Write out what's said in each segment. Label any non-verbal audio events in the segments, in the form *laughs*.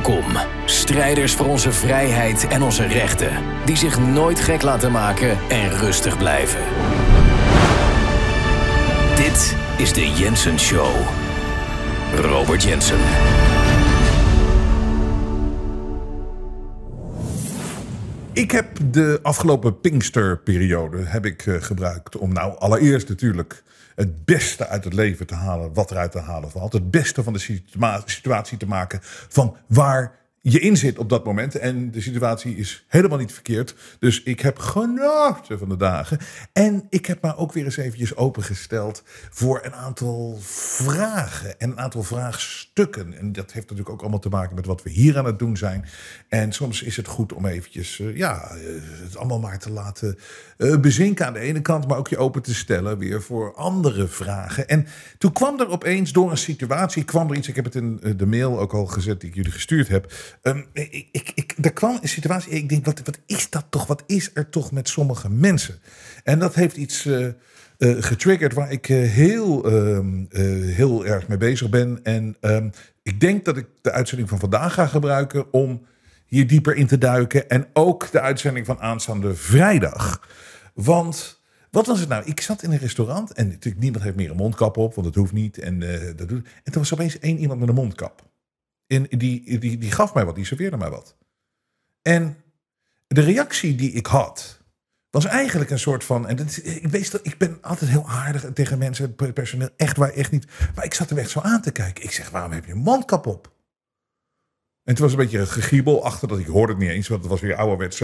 Welkom, strijders voor onze vrijheid en onze rechten, die zich nooit gek laten maken en rustig blijven. Dit is de Jensen Show. Robert Jensen. Ik heb de afgelopen Pinksterperiode heb ik eh, gebruikt om nou allereerst natuurlijk het beste uit het leven te halen wat eruit te halen valt. Het beste van de situa- situatie te maken van waar je in zit op dat moment. En de situatie is helemaal niet verkeerd. Dus ik heb genoten van de dagen. En ik heb me ook weer eens eventjes opengesteld voor een aantal vragen en een aantal vraagstukken. En dat heeft natuurlijk ook allemaal te maken met wat we hier aan het doen zijn. En soms is het goed om eventjes, eh, ja, eh, het allemaal maar te laten eh, bezinken aan de ene kant, maar ook je open te stellen weer voor andere vragen. En toen kwam er opeens door een situatie, kwam er iets, ik heb het in de mail ook al gezet die ik jullie gestuurd heb. Ehm, ik, ik, ik, er kwam een situatie, ik denk, wat, wat is dat toch? Wat is er toch met sommige mensen? En dat heeft iets eh, getriggerd waar ik eh, heel, ehm, eh, heel erg mee bezig ben. En ehm, ik denk dat ik de uitzending van vandaag ga gebruiken om hier dieper in te duiken. En ook de uitzending van aanstaande vrijdag. Want wat was het nou? Ik zat in een restaurant en natuurlijk niemand heeft meer een mondkap op, want dat hoeft niet. En, eh, dat doet, en toen was opeens één iemand met een mondkap. En die, die, die gaf mij wat, die serveerde mij wat. En de reactie die ik had, was eigenlijk een soort van. En dat ik, weet ik ben altijd heel aardig tegen mensen, personeel, echt waar, echt niet. Maar ik zat er echt zo aan te kijken. Ik zeg, waarom heb je een mondkap op? En toen was een beetje een gegiebel achter dat ik hoorde het niet eens, want het was weer ouderwets.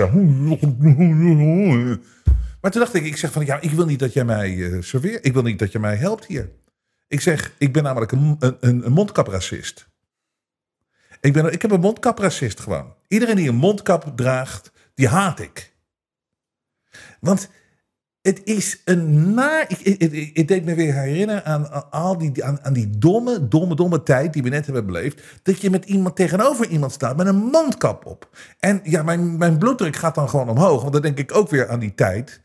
Maar toen dacht ik, ik zeg van ja, ik wil niet dat jij mij eh, serveert. Ik wil niet dat je mij helpt hier. Ik zeg, ik ben namelijk een, een, een mondkapracist. Ik, ben, ik heb een mondkapracist gewoon. Iedereen die een mondkap draagt, die haat ik. Want het is een naar. Ik, ik, ik, ik deed me weer herinneren aan, aan, al die, aan, aan die domme, domme, domme tijd die we net hebben beleefd. Dat je met iemand tegenover iemand staat met een mondkap op. En ja, mijn, mijn bloeddruk gaat dan gewoon omhoog. Want dan denk ik ook weer aan die tijd.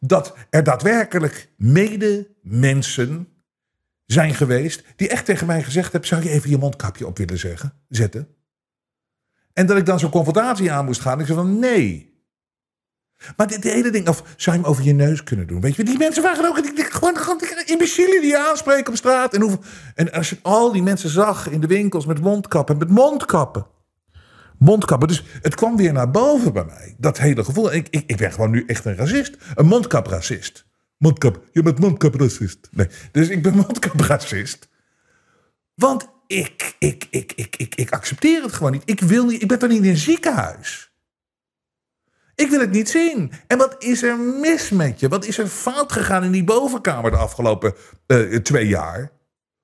Dat er daadwerkelijk medemensen zijn geweest. die echt tegen mij gezegd hebben: zou je even je mondkapje op willen zeggen, zetten? En dat ik dan zo'n confrontatie aan moest gaan. Ik zei van nee. Maar dit hele ding, of zou je hem over je neus kunnen doen? Weet je, die mensen waren ook die, gewoon, gewoon die imbecielen die je aanspreken op straat. En, en als je al die mensen zag in de winkels met mondkappen, met mondkappen. Mondkappen. Dus het kwam weer naar boven bij mij. Dat hele gevoel. Ik, ik, ik ben gewoon nu echt een racist. Een mondkapracist. Mondkap. Je bent mondkapracist. Nee. Dus ik ben *laughs* mondkapracist. Want ik, ik, ik, ik, ik, ik accepteer het gewoon niet. Ik, wil niet. ik ben toch niet in een ziekenhuis? Ik wil het niet zien. En wat is er mis met je? Wat is er fout gegaan in die bovenkamer de afgelopen uh, twee jaar?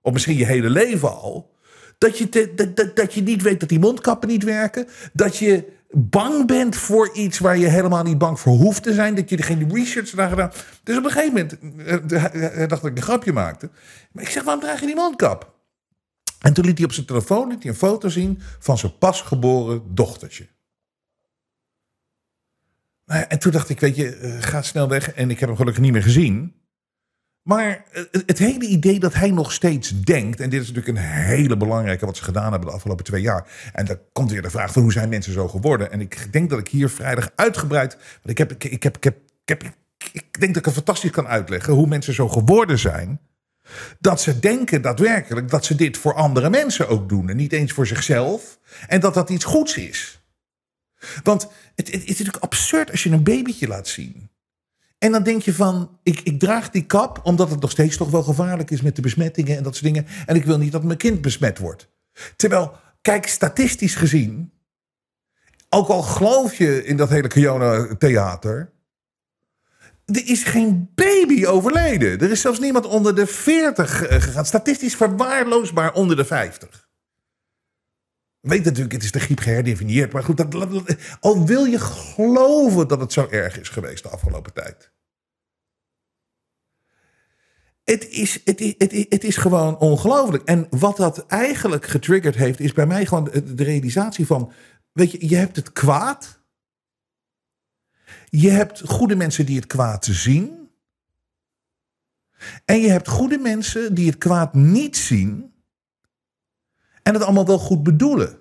Of misschien je hele leven al. Dat je, dat, dat, dat je niet weet dat die mondkappen niet werken. Dat je bang bent voor iets waar je helemaal niet bang voor hoeft te zijn. Dat je er geen research naar gedaan. Dus op een gegeven moment uh, hij dacht dat ik een grapje maakte. Maar ik zeg, waarom draag je die mondkap? En toen liet hij op zijn telefoon liet hij een foto zien van zijn pasgeboren dochtertje. Nou en toen dacht ik, weet je, uh, ga snel weg. En ik heb hem gelukkig niet meer gezien. Maar het, het hele idee dat hij nog steeds denkt... en dit is natuurlijk een hele belangrijke wat ze gedaan hebben de afgelopen twee jaar... en dan komt weer de vraag van hoe zijn mensen zo geworden... en ik denk dat ik hier vrijdag uitgebreid... want ik, heb, ik, ik, heb, ik, heb, ik, heb, ik denk dat ik het fantastisch kan uitleggen... hoe mensen zo geworden zijn... dat ze denken daadwerkelijk dat ze dit voor andere mensen ook doen... en niet eens voor zichzelf... en dat dat iets goeds is... Want het, het, het, is natuurlijk absurd als je een babytje laat zien. En dan denk je van, ik, ik draag die kap omdat het nog steeds toch wel gevaarlijk is met de besmettingen en dat soort dingen. En ik wil niet dat mijn kind besmet wordt. Terwijl, kijk, statistisch gezien, ook al geloof je in dat hele Kiona-theater, er is geen baby overleden. Er is zelfs niemand onder de 40 gegaan. Statistisch verwaarloosbaar onder de 50. Weet natuurlijk, het is de griep geherdefinieerd. Maar goed, dat, al wil je geloven dat het zo erg is geweest de afgelopen tijd. Het is, het, is, het, is, het is gewoon ongelooflijk. En wat dat eigenlijk getriggerd heeft, is bij mij gewoon de, de realisatie van: weet je, je hebt het kwaad. Je hebt goede mensen die het kwaad zien. En je hebt goede mensen die het kwaad niet zien. En het allemaal wel goed bedoelen.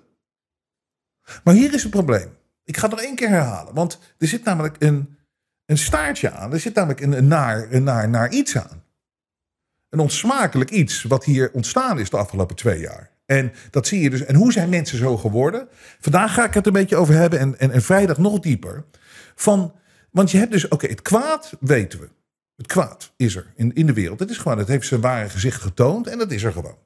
Maar hier is het probleem. Ik ga het nog één keer herhalen. Want er zit namelijk een, een staartje aan. Er zit namelijk een, naar, een naar, naar iets aan. Een onsmakelijk iets wat hier ontstaan is de afgelopen twee jaar. En dat zie je dus. En hoe zijn mensen zo geworden? Vandaag ga ik het een beetje over hebben. En, en, en vrijdag nog dieper. Van, want je hebt dus, oké, het kwaad weten we. Het kwaad is er in, in de wereld. Het is gewoon, het heeft zijn ware gezicht getoond en dat is er gewoon.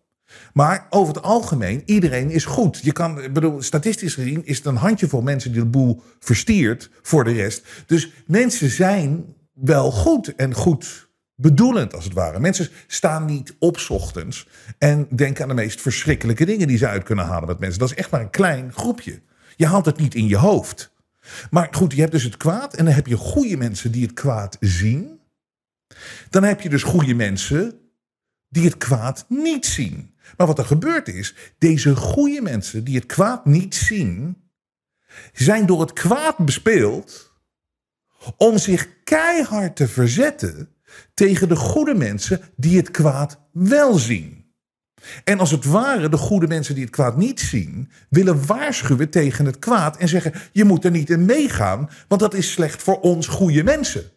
Maar over het algemeen, iedereen is goed. Je kan, bedoel, statistisch gezien is het een handjevol mensen die de boel verstiert voor de rest. Dus mensen zijn wel goed en goed bedoelend als het ware. Mensen staan niet op ochtends en denken aan de meest verschrikkelijke dingen die ze uit kunnen halen met mensen. Dat is echt maar een klein groepje. Je haalt het niet in je hoofd. Maar goed, je hebt dus het kwaad en dan heb je goede mensen die het kwaad zien. Dan heb je dus goede mensen die het kwaad niet zien. Maar wat er gebeurt is, deze goede mensen die het kwaad niet zien, zijn door het kwaad bespeeld om zich keihard te verzetten tegen de goede mensen die het kwaad wel zien. En als het ware de goede mensen die het kwaad niet zien, willen waarschuwen tegen het kwaad en zeggen: je moet er niet in meegaan, want dat is slecht voor ons goede mensen.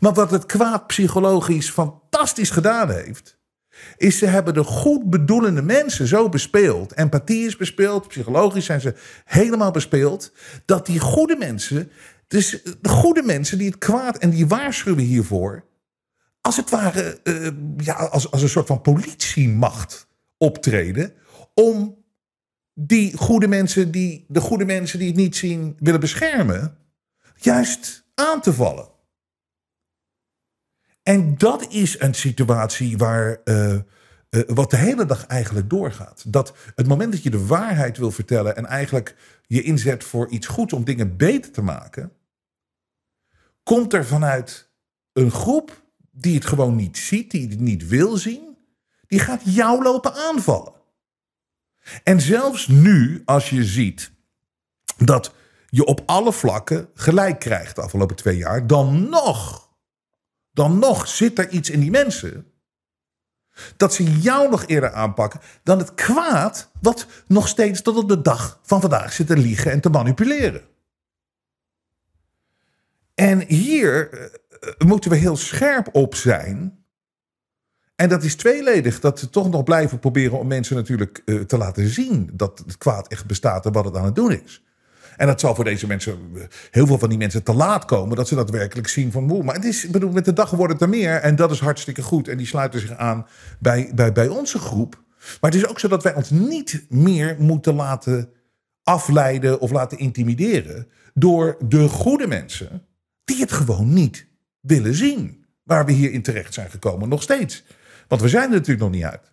Maar wat het kwaad psychologisch fantastisch gedaan heeft, is ze hebben de goed bedoelende mensen zo bespeeld. Empathie is bespeeld, psychologisch zijn ze helemaal bespeeld. Dat die goede mensen, dus de goede mensen die het kwaad en die waarschuwen hiervoor, als het ware uh, ja, als, als een soort van politiemacht optreden. Om die goede mensen, die, de goede mensen die het niet zien willen beschermen, juist aan te vallen. En dat is een situatie waar. Uh, uh, wat de hele dag eigenlijk doorgaat. Dat het moment dat je de waarheid wil vertellen en eigenlijk je inzet voor iets goeds om dingen beter te maken, komt er vanuit een groep die het gewoon niet ziet, die het niet wil zien, die gaat jou lopen aanvallen. En zelfs nu, als je ziet dat je op alle vlakken gelijk krijgt de afgelopen twee jaar, dan nog dan nog zit er iets in die mensen. Dat ze jou nog eerder aanpakken dan het kwaad wat nog steeds tot op de dag van vandaag zit te liegen en te manipuleren. En hier eh, moeten we heel scherp op zijn. En dat is tweeledig. Dat we toch nog blijven proberen om mensen natuurlijk uh, te laten zien dat het kwaad echt bestaat en wat het aan het doen is. En dat zal voor deze mensen, heel veel van die mensen te laat komen, dat ze dat werkelijk zien van. Maar het is, bedoel, met de dag wordt het er meer en dat is hartstikke goed. En die sluiten zich aan bij, bij, bij onze groep. Maar het is ook zo dat wij ons niet meer moeten laten afleiden of laten intimideren door de goede mensen die het gewoon niet willen zien. Waar we hier in terecht zijn gekomen, nog steeds. Want we zijn er natuurlijk nog niet uit.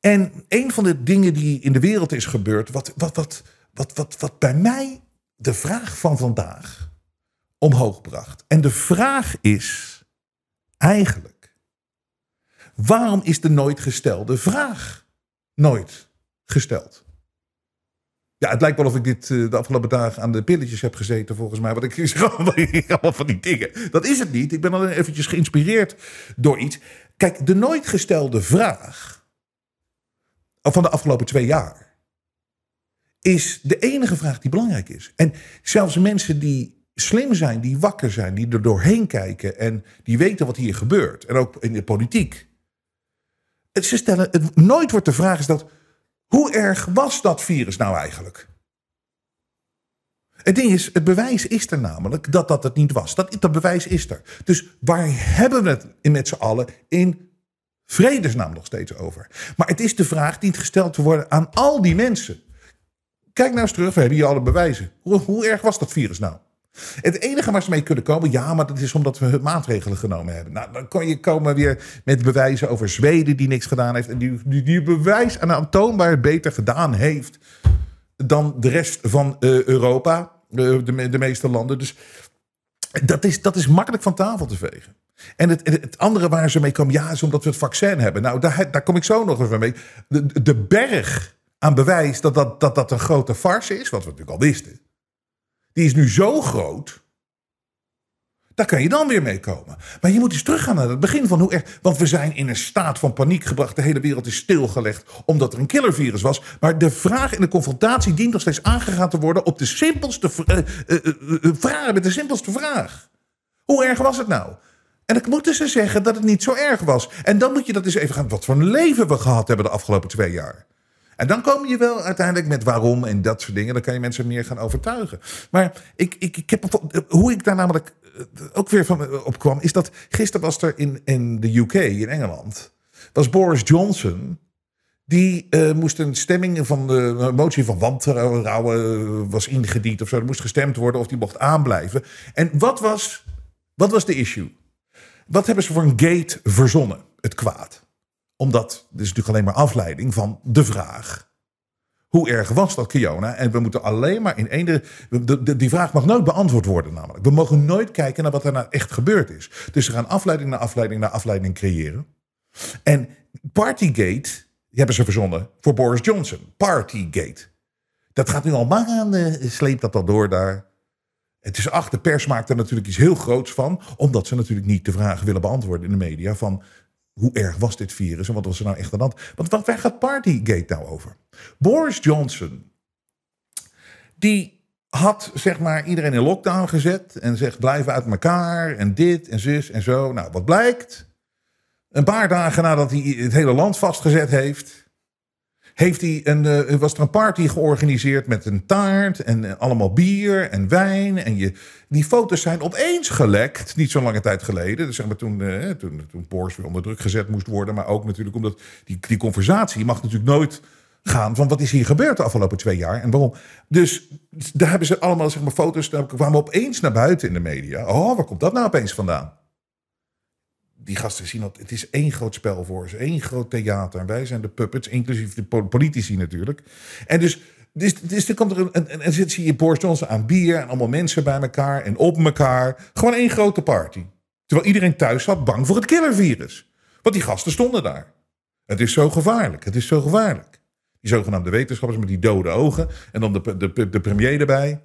En een van de dingen die in de wereld is gebeurd, wat, wat, wat, wat, wat, wat bij mij de vraag van vandaag omhoog bracht. En de vraag is eigenlijk: waarom is de nooit gestelde vraag nooit gesteld? Ja, het lijkt wel of ik dit eh, de afgelopen dagen aan de pilletjes heb gezeten, volgens mij. Want ik zeg *laughs* allemaal van die dingen. Dat is het niet. Ik ben alleen eventjes geïnspireerd door iets. Kijk, de nooit gestelde vraag van de afgelopen twee jaar is de enige vraag die belangrijk is. En zelfs mensen die slim zijn, die wakker zijn, die er doorheen kijken en die weten wat hier gebeurt, en ook in de politiek. Ze stellen, nooit wordt de vraag gesteld, hoe erg was dat virus nou eigenlijk? Het ding is, het bewijs is er namelijk dat dat het niet was. Dat, dat bewijs is er. Dus waar hebben we het met z'n allen in vredesnaam nog steeds over? Maar het is de vraag die gesteld te worden aan al die mensen. Kijk nou eens terug, we hebben hier alle bewijzen. Hoe, erg was dat virus nou? Het enige waar ze mee kunnen komen, ja, maar dat is omdat we maatregelen genomen hebben. Nou, dan kan je komen weer met bewijzen over Zweden die niks gedaan heeft. En die, die, bewijs aan aantoonbaar beter gedaan heeft dan de rest van uh, Europa, de, de, de, meeste landen. Dus dat is, dat is makkelijk van tafel te vegen. En het, het, andere waar ze mee komen, ja, is omdat we het vaccin hebben. Nou, daar, daar kom ik zo nog even mee. De, de berg aan bewijs dat dat, dat dat een grote farce is, wat we natuurlijk al wisten, die is nu zo groot Daar kan je dan weer mee komen. Maar je moet eens teruggaan naar het begin van hoe erg. Want we zijn in een staat van paniek gebracht. De hele wereld is stilgelegd omdat er een killervirus was. Maar de vraag en de confrontatie dient nog steeds aangegaan te worden op de simpelste uh, uh, vraag. Met de simpelste vraag. Hoe erg was het nou? En dan moeten ze zeggen dat het niet zo erg was. En dan moet je dat eens even gaan. Wat voor een leven we gehad hebben de afgelopen twee jaar. En dan kom je wel uiteindelijk met waarom en dat soort dingen. Dan kan je mensen meer gaan overtuigen. Maar ik, ik, ik heb, hoe ik daar namelijk eh, ook weer van eh, opkwam, is dat gisteren was er in, in de UK, in Engeland, was Boris Johnson. Die moest een stemming van de motie van wantrouwen was ingediend of zo. Er moest gestemd worden of die mocht aanblijven. En wat was, wat was de issue? Wat hebben ze voor een gate verzonnen? Het kwaad omdat, dit is natuurlijk alleen maar afleiding van de vraag. Hoe erg was dat Kiona? En we moeten alleen maar in één. De, die vraag mag nooit beantwoord worden, namelijk. We mogen nooit kijken naar wat er nou echt gebeurd is. Dus ze gaan afleiding naar afleiding naar afleiding creëren. En Partygate, hebben ze verzonnen voor Boris Johnson. Partygate. Dat gaat nu al maanden, sleept dat al door daar. Het is achter, pers maakt er natuurlijk iets heel groots van. Omdat ze natuurlijk niet de vragen willen beantwoorden in de media. Van hoe erg was dit virus en wat was er nou echt aan de? Want waar gaat Partygate nou over? Boris Johnson, die had zeg maar iedereen in lockdown gezet en zegt blijven uit elkaar en dit en zus en zo. Nou, wat blijkt? Een paar dagen nadat hij het hele land vastgezet heeft, heeft hij een, uh, was er een party georganiseerd met een taart en uh, allemaal bier en wijn. En je, die foto's zijn opeens gelekt, niet zo lange tijd geleden. Dus zeg maar toen, uh, toen, toen Porsche weer onder druk gezet moest worden. Maar ook natuurlijk omdat die, die conversatie mag natuurlijk nooit gaan van wat is hier gebeurd de afgelopen twee jaar en waarom. Dus daar hebben ze allemaal zeg maar, foto's, daar kwamen opeens naar buiten in de media. Oh, waar komt dat nou opeens vandaan? Die gasten zien dat het is één groot spel voor ze, één groot theater. En wij zijn de puppets, inclusief de politici natuurlijk. En dus, dus, dus er komt er een, en, en zit zie je Boris Johnson aan bier en allemaal mensen bij elkaar en op elkaar. Gewoon één grote party. Terwijl iedereen thuis zat bang voor het killervirus. Want die gasten stonden daar. Het is zo gevaarlijk, het is zo gevaarlijk. Die zogenaamde wetenschappers met die dode ogen en dan de, de, de premier erbij.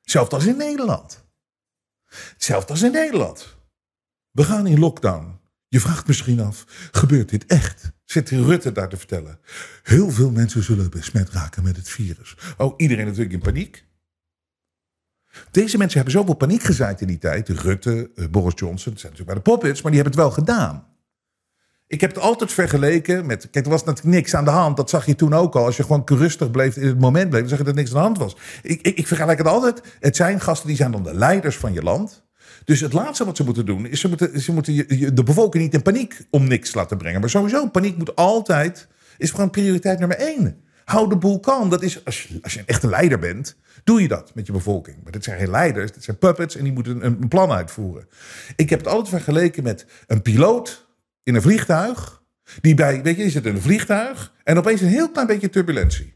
Hetzelfde als in Nederland. Hetzelfde als in Nederland. We gaan in lockdown. Je vraagt misschien af, gebeurt dit echt? Zit Rutte daar te vertellen? Heel veel mensen zullen besmet raken met het virus. Oh, iedereen natuurlijk in paniek. Deze mensen hebben zoveel paniek gezaaid in die tijd. Rutte, eh, Boris Johnson, dat zijn natuurlijk bij de poppets, maar die hebben het wel gedaan. Ik heb het altijd vergeleken met. Kijk, er was natuurlijk niks aan de hand. Dat zag je toen ook al. Als je gewoon rustig bleef in het moment bleef, dan zag je dat niks aan de hand was. Ik, ik, ik vergelijk het altijd. Het zijn gasten die zijn dan de leiders van je land. Dus het laatste wat ze moeten doen, is ze moeten, ze moeten de bevolking niet in paniek om niks laten brengen. Maar sowieso, paniek moet altijd, is gewoon prioriteit nummer één. Hou de boel kalm. Dat is, als je, als je een echte leider bent, doe je dat met je bevolking. Maar dit zijn geen leiders, dit zijn puppets en die moeten een, een plan uitvoeren. Ik heb het altijd vergeleken met een piloot in een vliegtuig. Die bij, weet je, je zit in een vliegtuig en opeens een heel klein beetje turbulentie.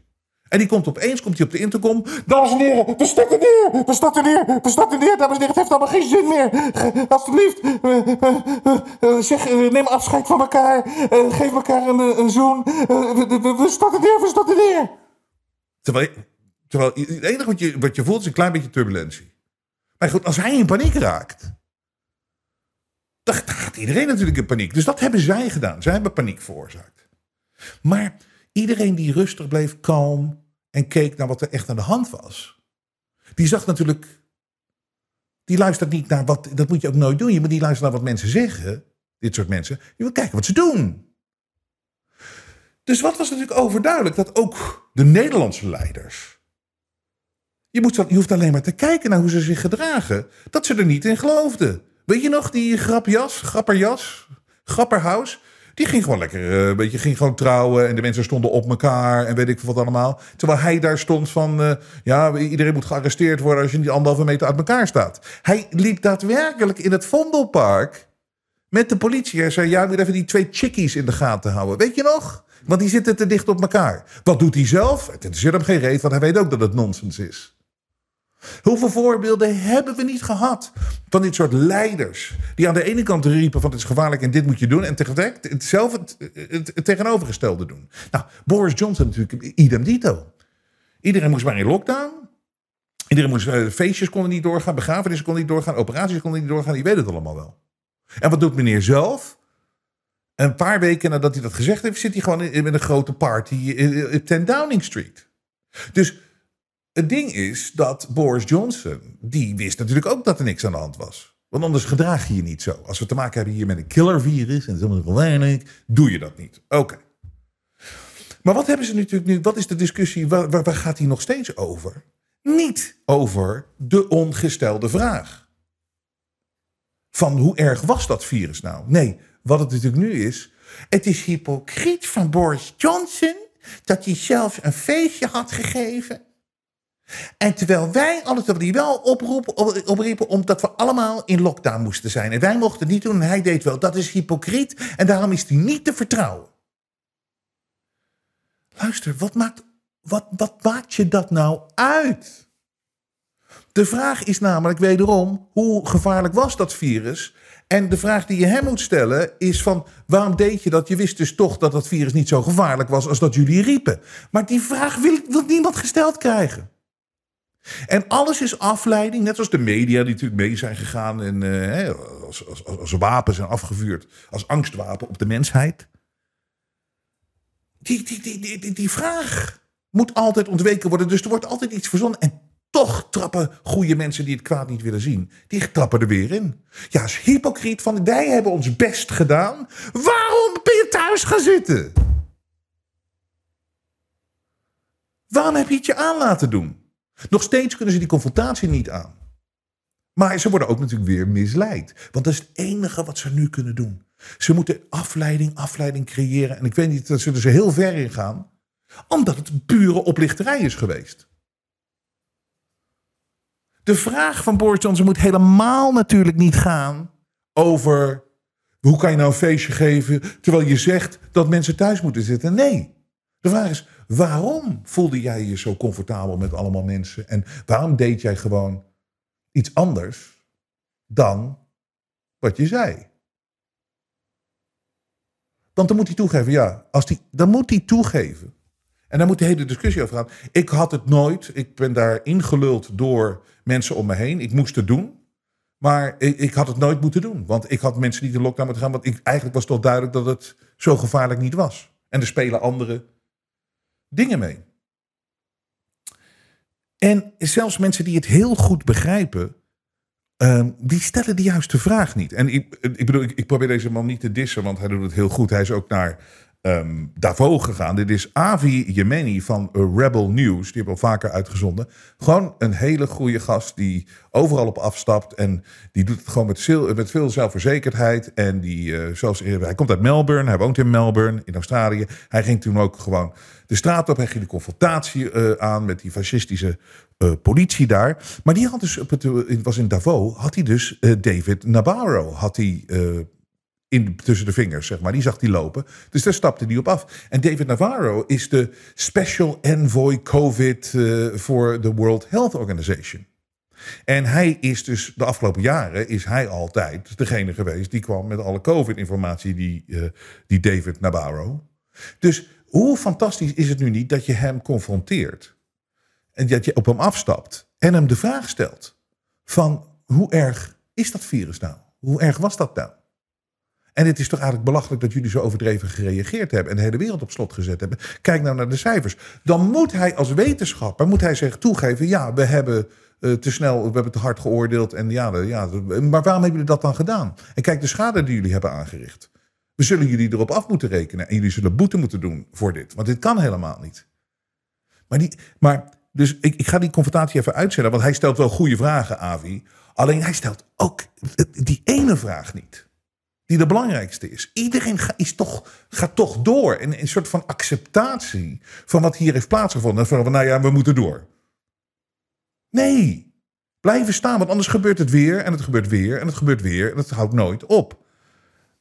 En die komt opeens komt hij op de intercom. Dames en heren, we starten neer, we starten neer, we starten neer. Dames en heren, het heeft allemaal geen zin meer. Alsjeblieft, zeg, neem afscheid van elkaar. geef elkaar een, een zoen. we starten neer, we starten neer. Terwijl, terwijl het enige wat je, wat je voelt is een klein beetje turbulentie. Maar goed, als hij in paniek raakt, dan gaat iedereen natuurlijk in paniek. Dus dat hebben zij gedaan. Zij hebben paniek veroorzaakt. Maar Iedereen die rustig bleef, kalm en keek naar wat er echt aan de hand was. Die zag natuurlijk, die luistert niet naar wat, dat moet je ook nooit doen. Je moet niet luisteren naar wat mensen zeggen, dit soort mensen. Je moet kijken wat ze doen. Dus wat was natuurlijk overduidelijk? Dat ook de Nederlandse leiders. Je, moet, je hoeft alleen maar te kijken naar hoe ze zich gedragen. Dat ze er niet in geloofden. Weet je nog die grapjas, grapperjas, grapperhaus? Die ging gewoon lekker, weet je, ging gewoon trouwen. En de mensen stonden op elkaar en weet ik wat allemaal. Terwijl hij daar stond van, uh, ja, iedereen moet gearresteerd worden als je niet anderhalve meter uit elkaar staat. Hij liep daadwerkelijk in het Vondelpark met de politie. Hij zei, ja, moet even die twee chickies in de gaten houden. Weet je nog? Want die zitten te dicht op elkaar. Wat doet hij zelf? Het is hem geen reet, want hij weet ook dat het nonsens is. Hoeveel voorbeelden hebben we niet gehad van dit soort leiders? Die aan de ene kant riepen van het is gevaarlijk en dit moet je doen. En tegelijk hetzelfde, het, tegenovergestelde doen. Nou, Boris Johnson natuurlijk idem dito. Iedereen moest maar in lockdown. Iedereen moest, eh, feestjes konden niet doorgaan, begrafenissen konden niet doorgaan, operaties konden niet doorgaan. Je weet het allemaal wel. En wat doet meneer zelf? Een paar weken nadat hij dat gezegd heeft, zit hij gewoon in, met een grote party in 10 Downing Street. Dus het ding is dat Boris Johnson, die wist natuurlijk ook dat er niks aan de hand was. Want anders gedraag je je niet zo. Als we te maken hebben hier met een killervirus en helemaal gevaarlijk, doe je dat niet. Oké. Maar wat hebben ze natuurlijk nu? Wat is de discussie? Waar, waar, waar gaat die nog steeds over? Niet over de ongestelde vraag. Van hoe erg was dat virus nou? Nee, wat het natuurlijk nu is. Het is hypocriet van Boris Johnson dat hij zelfs een feestje had gegeven. En terwijl wij alles dat die wel oproepen, opriepen omdat we allemaal in lockdown moesten zijn. En wij mochten het niet doen en hij deed wel. Dat is hypocriet en daarom is hij niet te vertrouwen. Luister, wat maakt, wat, wat maakt je dat nou uit? De vraag is namelijk wederom, hoe gevaarlijk was dat virus? En de vraag die je hem moet stellen is van, waarom deed je dat? Je wist dus toch dat dat virus niet zo gevaarlijk was als dat jullie riepen. Maar die vraag wil, wil niemand gesteld krijgen. En alles is afleiding, net als de media die natuurlijk mee zijn gegaan en uh, als, als, als wapen zijn afgevuurd, als angstwapen op de mensheid. Die, die, die, die, die vraag moet altijd ontweken worden. Dus er wordt altijd iets verzonnen. En toch trappen goede mensen die het kwaad niet willen zien. Die trappen er weer in. Ja, is hypocriet van wij hebben ons best gedaan. Waarom ben je thuis gaan zitten? Waarom heb je het je aan laten doen? Nog steeds kunnen ze die confrontatie niet aan. Maar ze worden ook natuurlijk weer misleid. Want dat is het enige wat ze nu kunnen doen. Ze moeten afleiding, afleiding creëren. En ik weet niet, dat zullen ze heel ver in gaan. Omdat het pure oplichterij is geweest. De vraag van Boris Johnson moet helemaal natuurlijk niet gaan over hoe kan je nou een feestje geven terwijl je zegt dat mensen thuis moeten zitten. Nee. De vraag is, waarom voelde jij je zo comfortabel met allemaal mensen? En waarom deed jij gewoon iets anders dan wat je zei? Want dan moet hij toegeven, ja, als die, dan moet hij toegeven. En daar moet de hele discussie over gaan. Ik had het nooit, ik ben daar ingeluld door mensen om me heen. Ik moest het doen. Maar ik, ik, had het nooit moeten doen. Want ik had mensen niet in lockdown moeten gaan. Want ik, eigenlijk was toch duidelijk dat het zo gevaarlijk niet was. En er spelen andere dingen mee. En zelfs mensen die het heel goed begrijpen, um, die stellen de juiste vraag niet. En ik, ik bedoel, ik, probeer deze man niet te dissen, want hij doet het heel goed. Hij is ook naar um, Davos gegaan. Dit is Avi Yemeni van Rebel News. Die hebben al vaker uitgezonden. Gewoon een hele goede gast die overal op afstapt. En die doet het gewoon met, met veel zelfverzekerdheid. En die, uh, zoals, hij komt uit Melbourne. Hij woont in Melbourne, in Australië. Hij ging toen ook gewoon de straat op. Hij ging de confrontatie uh, aan met die fascistische uh, politie daar. Maar die had dus, op het, was in Davos, had hij dus David Nabarro. Had hij in, tussen de vingers, zeg maar. Die zag hij lopen. Dus daar stapte hij op af. En David Navarro is de Special Envoy COVID voor de World Health Organization. En hij is dus de afgelopen jaren is hij altijd degene geweest die kwam met alle COVID-informatie die, die David Navarro. Dus hoe fantastisch is het nu niet dat je hem confronteert en dat je op hem afstapt en hem de vraag stelt van hoe erg is dat virus nou? Hoe erg was dat nou? En het is toch eigenlijk belachelijk dat jullie zo overdreven gereageerd hebben en de hele wereld op slot gezet hebben. Kijk nou naar de cijfers. Dan moet hij als wetenschapper moet hij zich toegeven: ja, we hebben uh, te snel, we hebben te hard geoordeeld. En ja, ja, maar waarom hebben jullie dat dan gedaan? En kijk de schade die jullie hebben aangericht. We zullen jullie erop af moeten rekenen. En jullie zullen boete moeten doen voor dit. Want dit kan helemaal niet. Maar, die, maar dus ik, ik ga die confrontatie even uitzetten. Want hij stelt wel goede vragen, Avi. Alleen hij stelt ook die ene vraag niet die de belangrijkste is. Iedereen is toch, gaat toch door. En een soort van acceptatie van wat hier heeft plaatsgevonden. Van, nou ja, we moeten door. Nee, blijven staan, want anders gebeurt het weer en het gebeurt weer en het gebeurt weer en het houdt nooit op.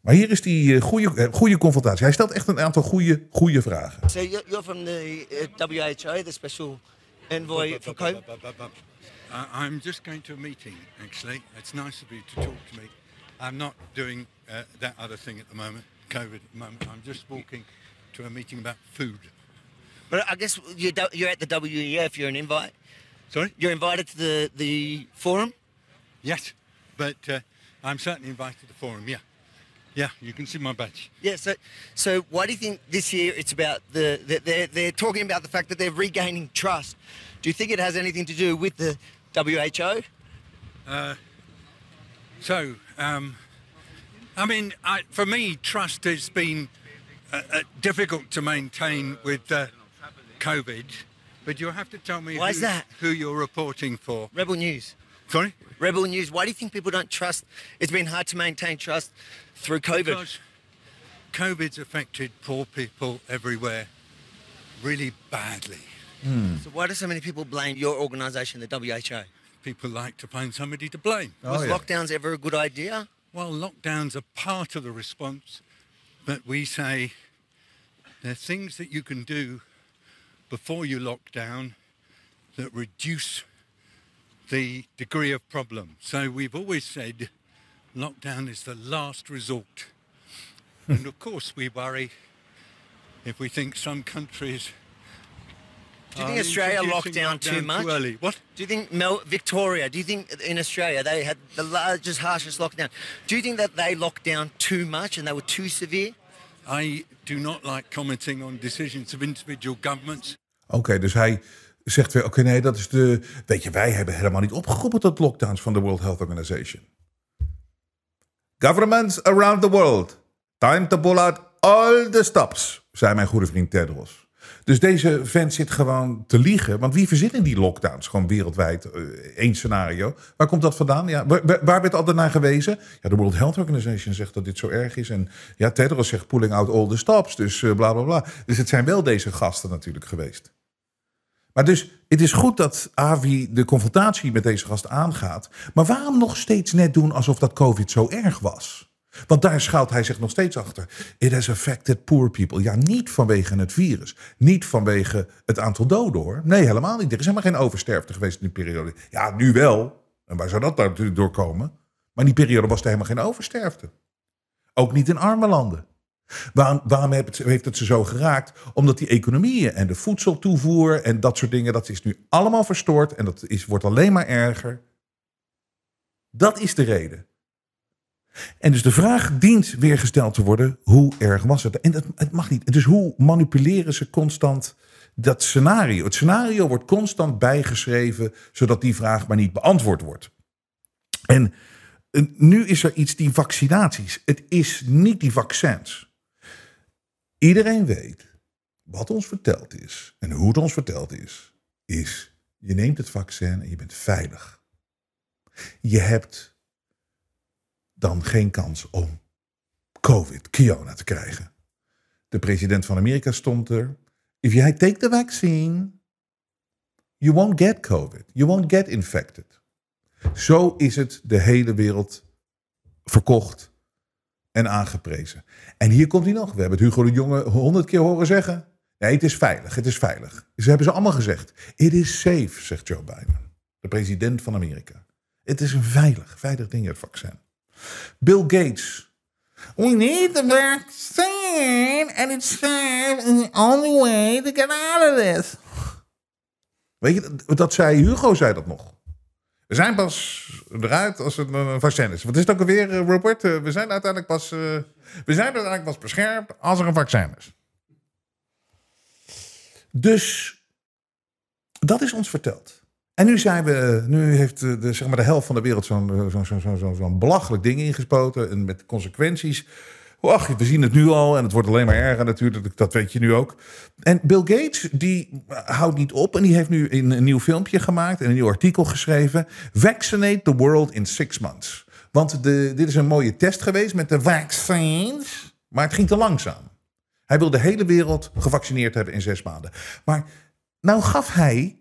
Maar hier is die uh, goede, uh, goede confrontatie. Hij stelt echt een aantal goede, goede vragen. So you're from the uh, WHO, the special envoy for COVID? I'm just going to a meeting, actually. It's nice of you to talk to me. I'm not doing uh, that other thing at the moment, COVID at the moment. I'm just walking to a meeting about food. But I guess you're, you're at the WEF, you're an invite. Sorry? You're invited to the, the forum? Yes, but uh, I'm certainly invited to the forum. Yeah, yeah. You can see my badge. Yeah, so so why do you think this year it's about the, the they're they're talking about the fact that they're regaining trust? Do you think it has anything to do with the WHO? So, um, I mean, I, for me, trust has been uh, uh, difficult to maintain with uh, COVID. But you have to tell me Why who, is that? who you're reporting for. Rebel News. Sorry? Rebel News. Why do you think people don't trust? It's been hard to maintain trust through COVID. Because COVID's affected poor people everywhere really badly. Hmm. So why do so many people blame your organisation, the WHO? People like to find somebody to blame. Was Oh, yeah. lockdowns ever a good idea? Well, lockdowns are part of the response, but we say there are things that you can do before you lock down that reduce the degree of problem. So we've always said lockdown is the last resort. and of course, we worry if we think some countries. Do you think Australia locked introducing down too lockdown much? early. What? Do you think Mel- Victoria? Do you think in Australia they had the largest, harshest lockdown? Do you think that they locked down too much and they were too severe? I do not like commenting on decisions of individual governments. Oké, dus hij zegt weer, oké, nee, dat is de... Weet je, wij hebben helemaal niet opgeroepen tot lockdowns van de World Health Organization. Governments around the world, time to pull out all the stops, zei mijn goede vriend Tedros. Dus deze vent zit gewoon te liegen. Want wie verzint in die lockdowns? Gewoon wereldwijd eh, één scenario. Waar komt dat vandaan? Ja, waar, werd altijd naar gewezen? Ja, de World Health Organization zegt dat dit zo erg is. En ja, Tedros zegt pulling out all the stops. Dus eh, bla bla bla. Dus het zijn wel deze gasten natuurlijk geweest. Dus, het is goed dat Avi de confrontatie met deze gast aangaat. Maar waarom nog steeds net doen alsof dat COVID zo erg was? Want daar schuilt hij zich nog steeds achter. It has affected poor people. Ja, niet vanwege het virus. Niet vanwege het aantal doden hoor. Nee, helemaal niet. Er is helemaal geen oversterfte geweest in die periode. Ja, nu wel. En waar zou dat natuurlijk doorkomen? Maar in die periode was er helemaal geen oversterfte. Ook niet in arme landen. Waarom, waarom heeft het, heeft het ze zo geraakt? Omdat die economieën en de voedseltoevoer en dat soort dingen, dat is nu allemaal verstoord en dat is, wordt alleen maar erger. Dat is de reden. En dus de vraag dient weer gesteld te worden: hoe erg was het? En dat, het mag niet. Dus hoe manipuleren ze constant dat scenario? Het scenario wordt constant bijgeschreven, zodat die vraag maar niet beantwoord wordt. En eh, nu is er iets, die vaccinaties. Het is niet die vaccins. Iedereen weet wat ons verteld is en hoe het ons verteld is. Is je neemt het vaccin en je bent veilig. Je hebt dan geen kans om COVID, Kiona te krijgen. De president van Amerika stond er. If you take the vaccine, you won't get COVID. You won't get infected. Zo is het de hele wereld verkocht en aangeprezen. En hier komt hij nog. We hebben het Hugo de Jonge honderd keer horen zeggen. Nee, het is veilig, het is veilig. Ze hebben ze allemaal gezegd. It is safe, zegt Joe Biden, de president van Amerika. Het is een veilig, veilig ding, het vaccin. Bill Gates. We need the vaccine and it's safe the only way to get out of this. Weet je, dat zei Hugo, zei dat nog. We zijn pas eruit als het een vaccin is. Wat is het ook alweer, eh, Robert? Eh, We zijn uiteindelijk pas, eh, we zijn uiteindelijk pas beschermd als er een vaccin is. Dus dat is ons verteld. En nu zijn we, nu heeft de, zeg maar de helft van de wereld zo'n zo'n zo'n zo'n zo'n belachelijk ding ingespoten. En met consequenties. Ach, we zien het nu al en het wordt alleen maar erger natuurlijk. Dat weet je nu ook. En Bill Gates, die houdt niet op. En die heeft nu een, een nieuw filmpje gemaakt en een nieuw artikel geschreven. Vaccinate the world in six months. Want de, dit is een mooie test geweest met de vaccins. Maar het ging te langzaam. Hij wil de hele wereld gevaccineerd hebben in zes maanden. Maar nou gaf hij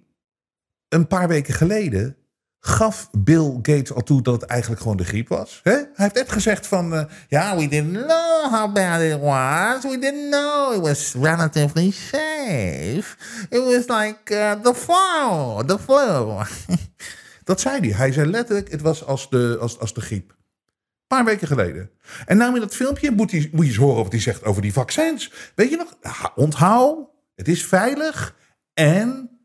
een paar weken geleden gaf Bill Gates al toe dat het eigenlijk gewoon de griep was. Hij heeft net gezegd van, eh, ja, we didn't know how bad it was. We didn't know it was relatively safe. It was like uh, the flu, the flu. *laughs* dat zei hij. Hij zei letterlijk, het was als de, als, als de griep. Een paar weken geleden. En nou in dat filmpje moet, je eens horen wat hij zegt over die vaccins. Weet je nog? Onthoud, het is veilig en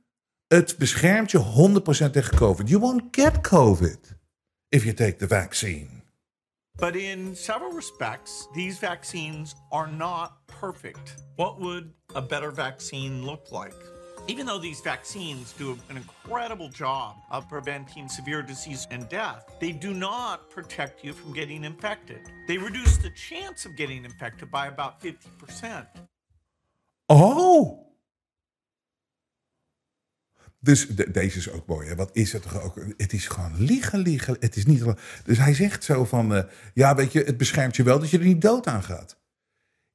Het beschermt je 100% tegen COVID. You won't get COVID if you take the vaccine. But in several respects, these vaccines are not perfect. What would a better vaccine look like? Even though these vaccines do an incredible job of preventing severe disease and death, they do not protect you from getting infected. They reduce the chance of getting infected by about 50%. Oh! Dus de- deze is ook mooi. Hè? Wat is het toch ook? Het is gewoon liegen, liegen. Het is niet. Dus hij zegt zo van: eh, ja, weet je, het beschermt je wel dat je er niet dood aan gaat.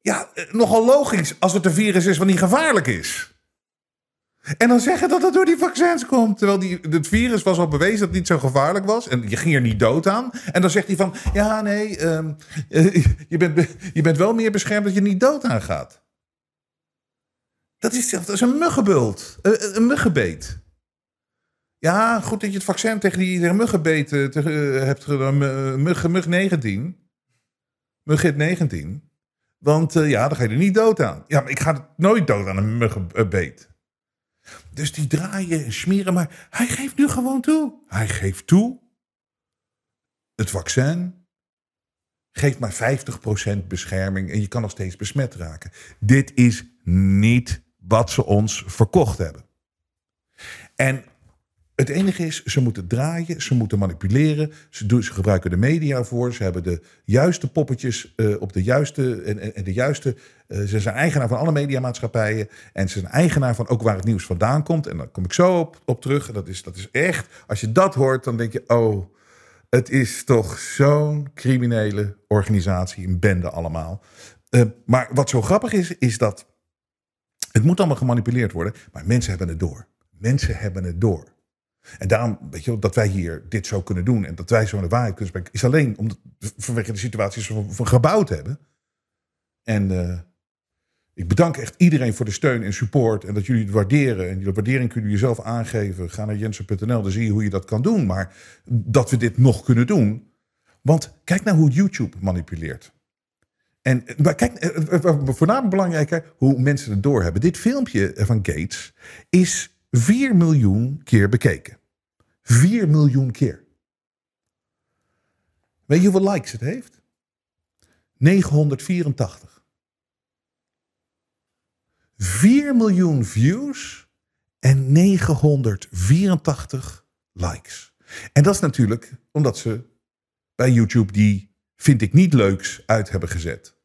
Ja, eh, nogal logisch als het een virus is wat niet gevaarlijk is. En dan zeggen dat het door die vaccins komt. Terwijl die, het virus was al bewezen dat het niet zo gevaarlijk was. En je ging er niet dood aan. En dan zegt hij van: ja, nee, ehm, eh, *laughs* je, bent, be- je bent wel meer beschermd dat je niet dood aan gaat. Dat is, dat is een muggenbult. Een, een muggenbeet. Ja, goed dat je het vaccin tegen die muggenbeet eh, eh, hebt gedaan. eh, Mug, mug 19. Mugget 19. Want eh, ja, dan ga je er niet dood aan. Ja, maar ik ga nooit dood aan een muggenbeet. Dus die draaien en smeren. Maar hij geeft nu gewoon toe. Hij geeft toe. Het vaccin geeft maar 50% bescherming en je kan nog steeds besmet raken. Dit is niet wat ze ons verkocht hebben. En het enige is, ze moeten draaien, ze moeten manipuleren. Ze, ze gebruiken de media voor. Ze hebben de juiste poppetjes eh, op de juiste. En, en, en de juiste. eh, ze zijn eigenaar van alle mediamaatschappijen. En ze zijn eigenaar van ook waar het nieuws vandaan komt. En daar kom ik zo op, op terug. En dat is, dat is echt. Als je dat hoort, dan denk je: oh, het is toch zo'n criminele organisatie, een bende allemaal. Eh, maar wat zo grappig is, is dat het moet allemaal gemanipuleerd worden, maar mensen hebben het door. Mensen hebben het door. En daarom, weet je wel, dat wij hier dit zo kunnen doen en dat wij zo de waarheid kunnen spreken, is alleen omdat, vanwege de situaties van, van gebouwd hebben. En eh, ik bedank echt iedereen voor de steun en support en dat jullie het waarderen. En die waardering kunnen jullie zelf aangeven. Ga naar jensen.nl, dan zie je hoe je dat kan doen. Maar dat we dit nog kunnen doen. Want kijk naar hoe YouTube manipuleert. En maar kijk, eh, eh, eh, voornamelijk belangrijker, hoe mensen het doorhebben. Dit filmpje van Gates is 4 miljoen keer bekeken. 4 miljoen keer. Weet je hoeveel likes het heeft? 984. 4 miljoen views en 984 likes. En dat is natuurlijk omdat ze bij YouTube die vind ik niet leuks uit hebben gezet.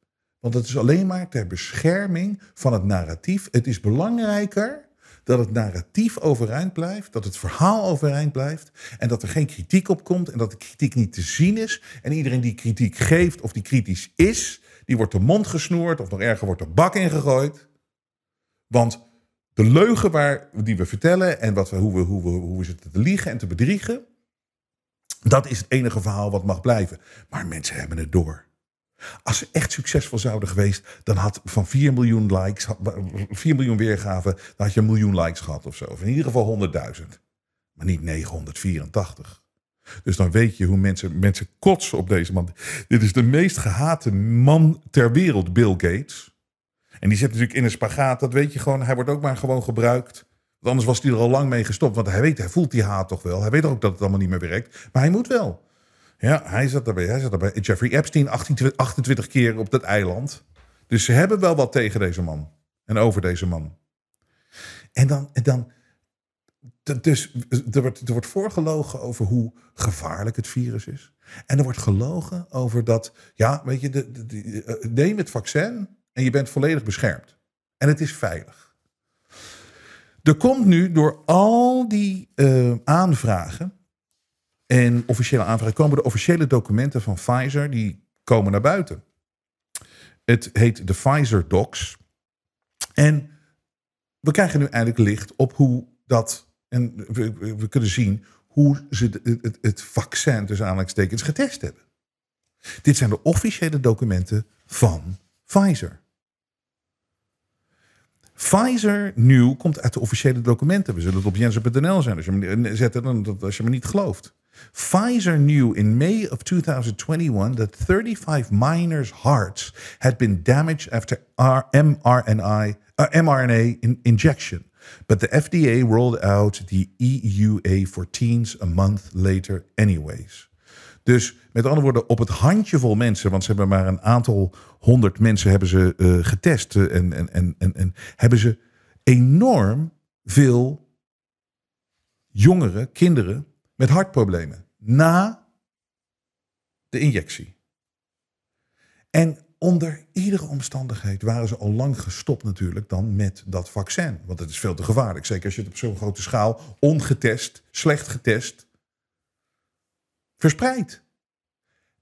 Want het is alleen maar ter bescherming van het narratief. Het is belangrijker dat het narratief overeind blijft, dat het verhaal overeind blijft en dat er geen kritiek op komt en dat de kritiek niet te zien is. En iedereen die kritiek geeft of die kritisch is, die wordt de mond gesnoerd of nog erger wordt de bak ingegooid. Want de leugen waar, die we vertellen en wat we, hoe, we, hoe, we, hoe we zitten te liegen en te bedriegen, dat is het enige verhaal wat mag blijven. Maar mensen hebben het door. Als ze echt succesvol zouden geweest, dan had van 4 miljoen likes, had- 4 miljoen weergaven, dan had je een miljoen likes gehad of zo. Of in ieder geval 100.000. Maar niet 984. Dus dan weet je hoe mensen, mensen kotsen op deze man. Dit is de meest gehate man ter wereld, Bill Gates. En die zit natuurlijk in een spagaat, dat weet je gewoon. Hij wordt ook maar gewoon gebruikt. Want anders was hij er al lang mee gestopt. Want hij weet, hij voelt die haat toch wel. Hij weet ook dat het allemaal niet meer werkt. Maar hij moet wel. Ja, hij zat daarbij. Hij zat daarbij. Jeffrey Epstein 28, 28 keer op dat eiland. Dus ze hebben wel wat tegen deze man. En over deze man. En dan... En dan dus er wordt, er wordt voorgelogen over hoe gevaarlijk het virus is. En er wordt gelogen over dat... Ja, weet je, de, de- eh, neem het vaccin en je bent volledig beschermd. En het is veilig. Er komt nu door al die eh, aanvragen en officiële aanvragen komen de officiële documenten van Pfizer die komen naar buiten. Het heet de Pfizer Docs. En we krijgen nu eindelijk licht op hoe dat en we, we- kunnen zien hoe ze het, het, vaccin tussen aanhalingstekens getest hebben. Dit zijn de officiële documenten van Pfizer. Pfizer nieuw komt uit de officiële documenten. We zullen het op jensen.nl zijn als zetten als je me niet gelooft. Pfizer knew in May of 2021 that 35 miners' hearts had been damaged after mRNA, uh, mRNA in- injection. But the FDA rolled out the EUA for teens a month later anyways. Dus met andere woorden, op het handjevol mensen, want ze hebben maar een aantal honderd mensen hebben ze uh, getest uh, en, en, en, en, en hebben ze enorm veel jongeren, kinderen met hartproblemen na de injectie. En onder iedere omstandigheid waren ze al lang gestopt natuurlijk dan met dat vaccin. Want het is veel te gevaarlijk. Zeker als je het op zo'n grote schaal, ongetest, slecht getest, verspreidt.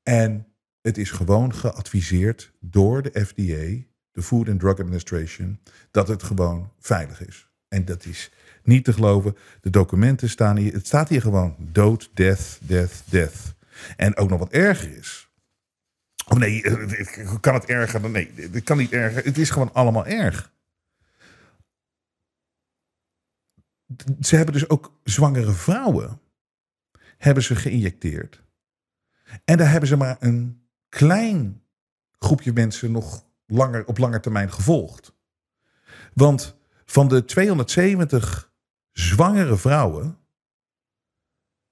En het is gewoon geadviseerd door de FDA, de Food and Drug Administration, dat het gewoon veilig is. En dat is niet te geloven. De documenten staan hier. Het staat hier gewoon dood, death, death, death. En ook nog wat erger is. Of nee, kan het erger dan nee, het kan niet erger. Het is gewoon allemaal erg. Ze hebben dus ook zwangere vrouwen hebben ze geïnjecteerd. En daar hebben ze maar een klein groepje mensen nog langer, op lange termijn gevolgd. Want van de 270 zwangere vrouwen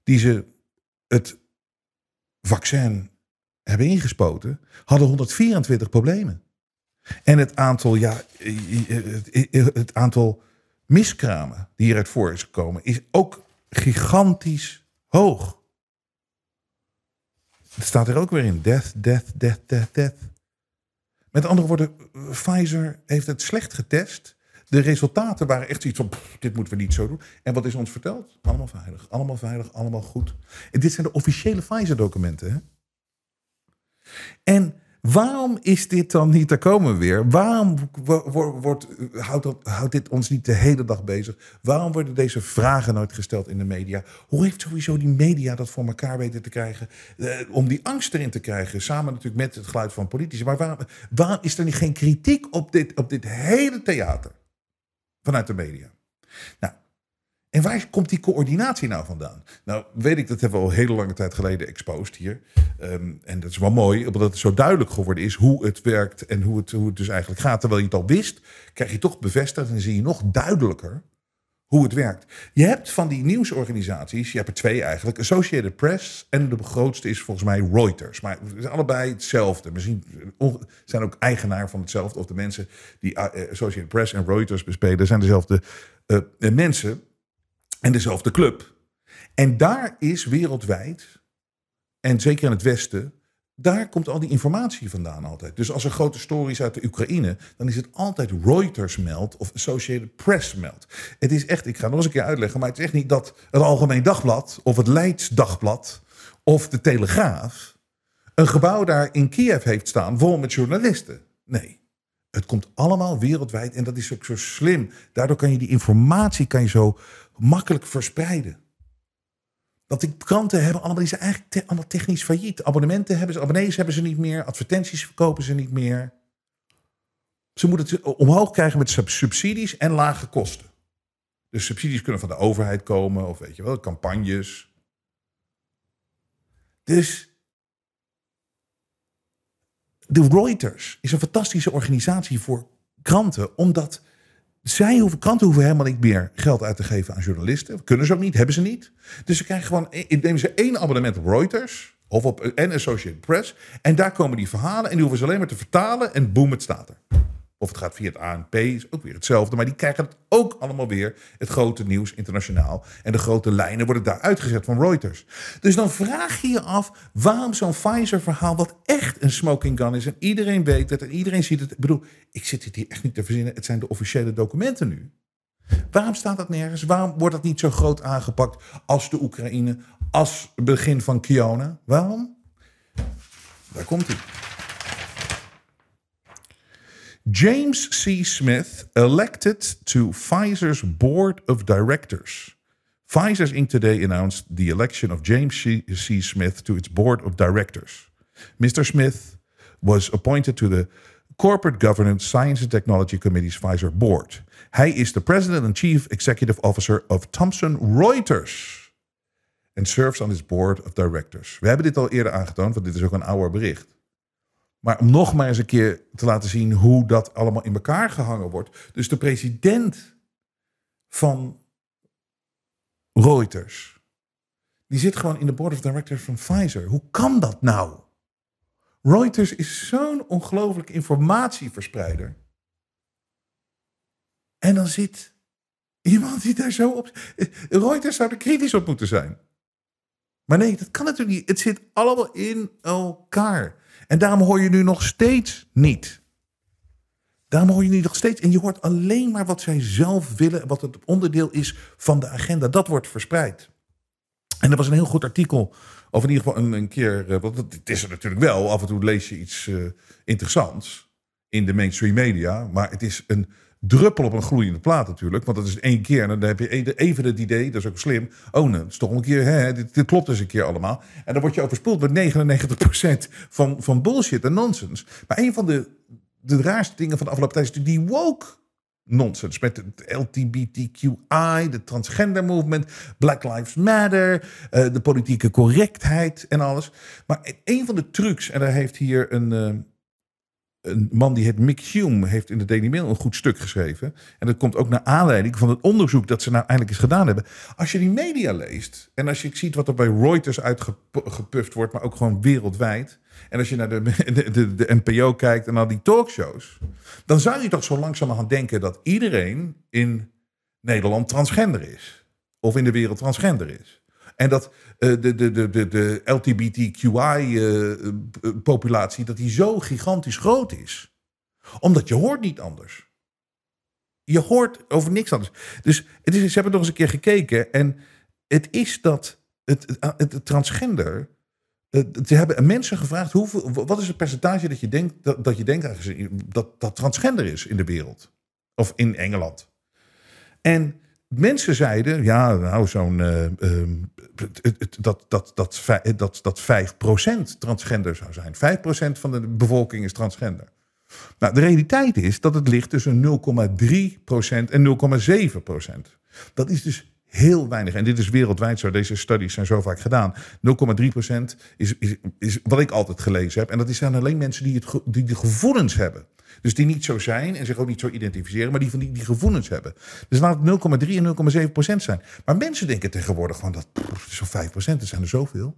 die ze het vaccin hebben ingespoten, hadden 124 problemen. En het aantal, ja, het aantal miskramen die hieruit voor is gekomen, is ook gigantisch hoog. Het staat er ook weer in. Death, death, death, death, death. Met andere woorden, Pfizer heeft het slecht getest. De resultaten waren echt iets van, dit moeten we niet zo doen. En wat is ons verteld? Allemaal veilig, allemaal veilig, allemaal goed. En dit zijn de officiële Pfizer-documenten. En waarom is dit dan niet, daar komen we weer, waarom wordt, houdt, dat, houdt dit ons niet de hele dag bezig? Waarom worden deze vragen nooit gesteld in de media? Hoe heeft sowieso die media dat voor elkaar weten te krijgen? Eh, om die angst erin te krijgen, samen natuurlijk met het geluid van politici. Maar waarom, waarom is er niet geen kritiek op dit, op dit hele theater vanuit de media? Nou, en waar komt die coördinatie nou vandaan? Nou, weet ik, dat hebben we al hele lange tijd geleden exposed hier. Ehm, en dat is wel mooi, omdat het zo duidelijk geworden is hoe het werkt en hoe het, hoe het dus eigenlijk gaat. Terwijl je het al wist, krijg je toch bevestigd en zie je nog duidelijker hoe het werkt. Je hebt van die nieuwsorganisaties, je hebt er twee eigenlijk, Associated Press en de grootste is volgens mij Reuters. Maar het is allebei hetzelfde. Misschien zijn ook eigenaar van hetzelfde. Of de mensen die eh, Associated Press en Reuters bespelen zijn dezelfde uh, mensen en dezelfde club. En daar is wereldwijd, en zeker in het Westen, daar komt al die informatie vandaan altijd. Dus als er grote stories uit de Oekraïne, dan is het altijd Reuters meldt of Associated Press meldt. Het is echt, ik ga nog eens een keer uitleggen, maar het is echt niet dat het Algemeen Dagblad of het Leids Dagblad of de Telegraaf een gebouw daar in Kiev heeft staan vol met journalisten. Nee. Het komt allemaal wereldwijd en dat is ook zo slim. Daardoor kan je die informatie kan je zo makkelijk verspreiden. Dat die kranten hebben allemaal, die zijn eigenlijk allemaal technisch failliet. Abonnementen hebben ze, abonnees hebben ze niet meer, advertenties verkopen ze niet meer. Ze moeten het omhoog krijgen met subsidies en lage kosten. Dus subsidies kunnen van de overheid komen, of weet je wel, campagnes. Dus de Reuters is een fantastische organisatie voor kranten, omdat zij hoeven, kranten hoeven helemaal niet meer geld uit te geven aan journalisten. Kunnen ze ook niet, hebben ze niet. Dus ze krijgen gewoon, nemen ze één abonnement op Reuters of op en Associated Press. En daar komen die verhalen en die hoeven ze alleen maar te vertalen en boem, het staat er. Of het gaat via het ANP, is ook weer hetzelfde. Maar die krijgen het ook allemaal weer, het grote nieuws internationaal. En de grote lijnen worden daar uitgezet van Reuters. Dus dan vraag je je af waarom zo'n Pfizer-verhaal, wat echt een smoking gun is. En iedereen weet het en iedereen ziet het. Ik bedoel, ik zit het hier echt niet te verzinnen. Het zijn de officiële documenten nu. Waarom staat dat nergens? Waarom wordt dat niet zo groot aangepakt als de Oekraïne, als het begin van Kiona? Waarom? Daar komt hij. James C. Smith elected to Pfizer's board of directors. Pfizer Inc. today announced the election of James C. Smith to its board of directors. Mr. Smith was appointed to the Corporate Governance Science and Technology Committee's Pfizer board. Hij is the president and chief executive officer of Thomson Reuters and serves on its board of directors. We hebben dit al eerder aangetoond, want dit is ook een ouder bericht. Maar om nog maar eens een keer te laten zien hoe dat allemaal in elkaar gehangen wordt. Dus de president van Reuters. Die zit gewoon in de board of directors van Pfizer. Hoe kan dat nou? Reuters is zo'n ongelooflijk informatieverspreider. En dan zit iemand die daar zo op. Reuters zou er kritisch op moeten zijn. Maar nee, dat kan natuurlijk niet. Het zit allemaal in elkaar. En daarom hoor je nu nog steeds niet. Daarom hoor je nu nog steeds. En je hoort alleen maar wat zij zelf willen. Wat het onderdeel is van de agenda. Dat wordt verspreid. En er was een heel goed artikel. Of in ieder geval een, een keer. eh, het is er natuurlijk wel. Af en toe lees je iets eh, interessants. In de mainstream media. Maar het is een druppel op een gloeiende plaat natuurlijk. Want dat is één keer. En dan heb je e- even het idee. Dat is ook slim. Oh, nou, dat is toch een keer. Hè, dit, klopt dus een keer allemaal. En dan word je overspoeld met 99% van, van bullshit en nonsens. Maar een van de, de raarste dingen van de afgelopen tijd is natuurlijk die woke nonsens. Met het LGBTQI, de transgender movement, Black Lives Matter, eh, de politieke correctheid en alles. Maar een van de trucs, en daar heeft hier een, eh, een man die heet Mick Hume, heeft in de Daily Mail een goed stuk geschreven. En dat komt ook naar aanleiding van het onderzoek dat ze nou eindelijk eens gedaan hebben. Als je die media leest en als je ziet wat er bij Reuters uitgepuft wordt, maar ook gewoon wereldwijd. En als je naar de, *laughs* de, de, NPO kijkt en naar die talkshows, dan zou je toch zo langzamerhand denken dat iedereen in Nederland transgender is. Of in de wereld transgender is. En dat eh, de, de, de, de, de LGBTQI-populatie, dat die zo gigantisch groot is. Omdat je hoort niet anders. Je hoort over niks anders. Dus het is, ze hebben nog eens een keer gekeken. En het is dat het, transgender. eh, Ze hebben mensen gevraagd: hoeveel, wat is het percentage dat je denkt dat, dat, je denkt dat, dat transgender is in de wereld? Of in Engeland. En mensen zeiden: ja, nou, zo'n. eh, ehm, dat, dat, dat, dat, dat 5% transgender zou zijn. 5% van de bevolking is transgender. Nou, de realiteit is dat het ligt tussen 0,3% en 0,7%. Dat is dus heel weinig. En dit is wereldwijd zo. Deze studies zijn zo vaak gedaan. 0,3% is, is, is wat ik altijd gelezen heb. En dat zijn alleen mensen die, het, die de gevoelens hebben. Dus die niet zo zijn en zich ook niet zo identificeren, maar die van die, die gevoelens hebben. Dus laat het 0,3 en 0,7 procent zijn. Maar mensen denken tegenwoordig van dat zo'n 5 procent, er zijn er zoveel.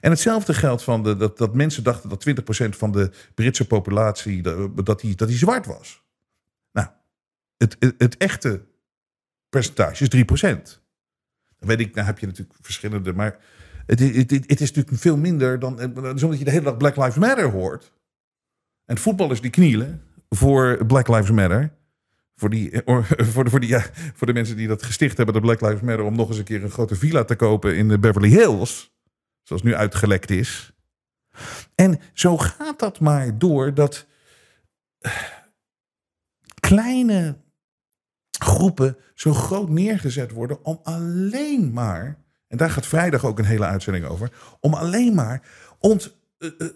En hetzelfde geldt van de, dat, dat mensen dachten dat 20 procent van de Britse populatie dat, dat, die, dat die zwart was. Nou, het, het, echte percentage is 3 procent. Dan weet ik, nou heb je natuurlijk verschillende, maar het, het, het, is natuurlijk veel minder dan, dus omdat je de hele dag Black Lives Matter hoort. En voetballers die knielen voor Black Lives Matter. Voor, die, or- *laughs* voor, de, voor, die, ja, voor de mensen die dat gesticht hebben, de Black Lives Matter, om nog eens een keer een grote villa te kopen in de Beverly Hills. Zoals nu uitgelekt is. En zo gaat dat maar door dat eh, kleine groepen zo groot neergezet worden om alleen maar, en daar gaat vrijdag ook een hele uitzending over, om alleen maar ont, eh, eh,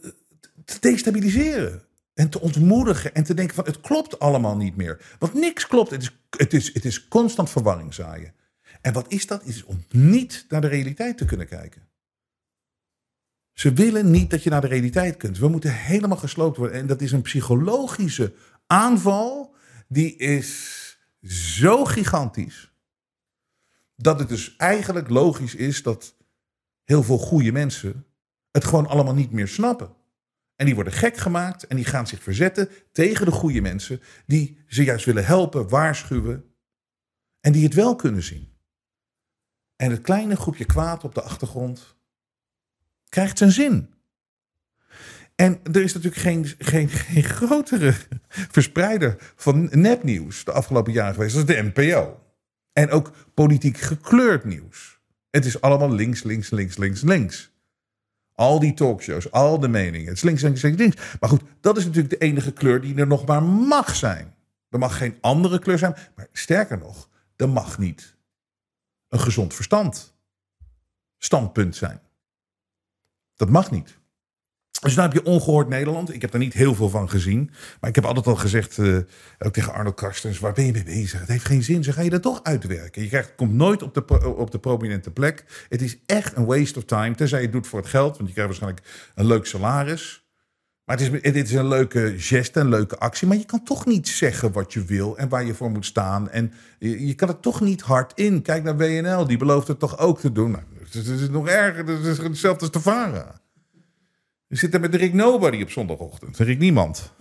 te destabiliseren. En te ontmoedigen en te denken van het klopt allemaal niet meer. Want niks klopt. Het is, het is, het is constant verwarring zaaien. En wat is dat? Is om niet naar de realiteit te kunnen kijken. Ze willen niet dat je naar de realiteit kunt. We moeten helemaal gesloopt worden. En dat is een psychologische aanval. Die is zo gigantisch. Dat het dus eigenlijk logisch is dat heel veel goede mensen het gewoon allemaal niet meer snappen. En die worden gek gemaakt en die gaan zich verzetten tegen de goede mensen die ze juist willen helpen, waarschuwen en die het wel kunnen zien. En het kleine groepje kwaad op de achtergrond krijgt zijn zin. En er is natuurlijk geen, geen, geen grotere verspreider van nepnieuws de afgelopen jaren geweest. Is de NPO. En ook politiek gekleurd nieuws. Het is allemaal links, links, links, links, links. Al die talkshows, al de meningen. Het is links, links, links, links. Maar goed, dat is natuurlijk de enige kleur die er nog maar mag zijn. Er mag geen andere kleur zijn. Maar sterker nog, er mag niet een gezond verstand standpunt zijn. Dat mag niet. Dus nou heb je ongehoord Nederland. Ik heb daar niet heel veel van gezien. Maar ik heb altijd al gezegd, eh, ook tegen Arno Karstens, waar ben je mee bezig? Het heeft geen zin, zo ga je dat toch uitwerken. Je krijgt, komt nooit op de, op de prominente plek. Het is echt een waste of time, tenzij je het doet voor het geld. Want je krijgt waarschijnlijk een leuk salaris. Maar het is, het is een leuke geste, een leuke actie. Maar je kan toch niet zeggen wat je wil en waar je voor moet staan. En je, kan het toch niet hard in. Kijk naar WNL, die belooft het toch ook te doen. Nou, het is nog erger, het is hetzelfde als de Vara. Je zit er met Rick Nobody op zondagochtend. Rick Niemand.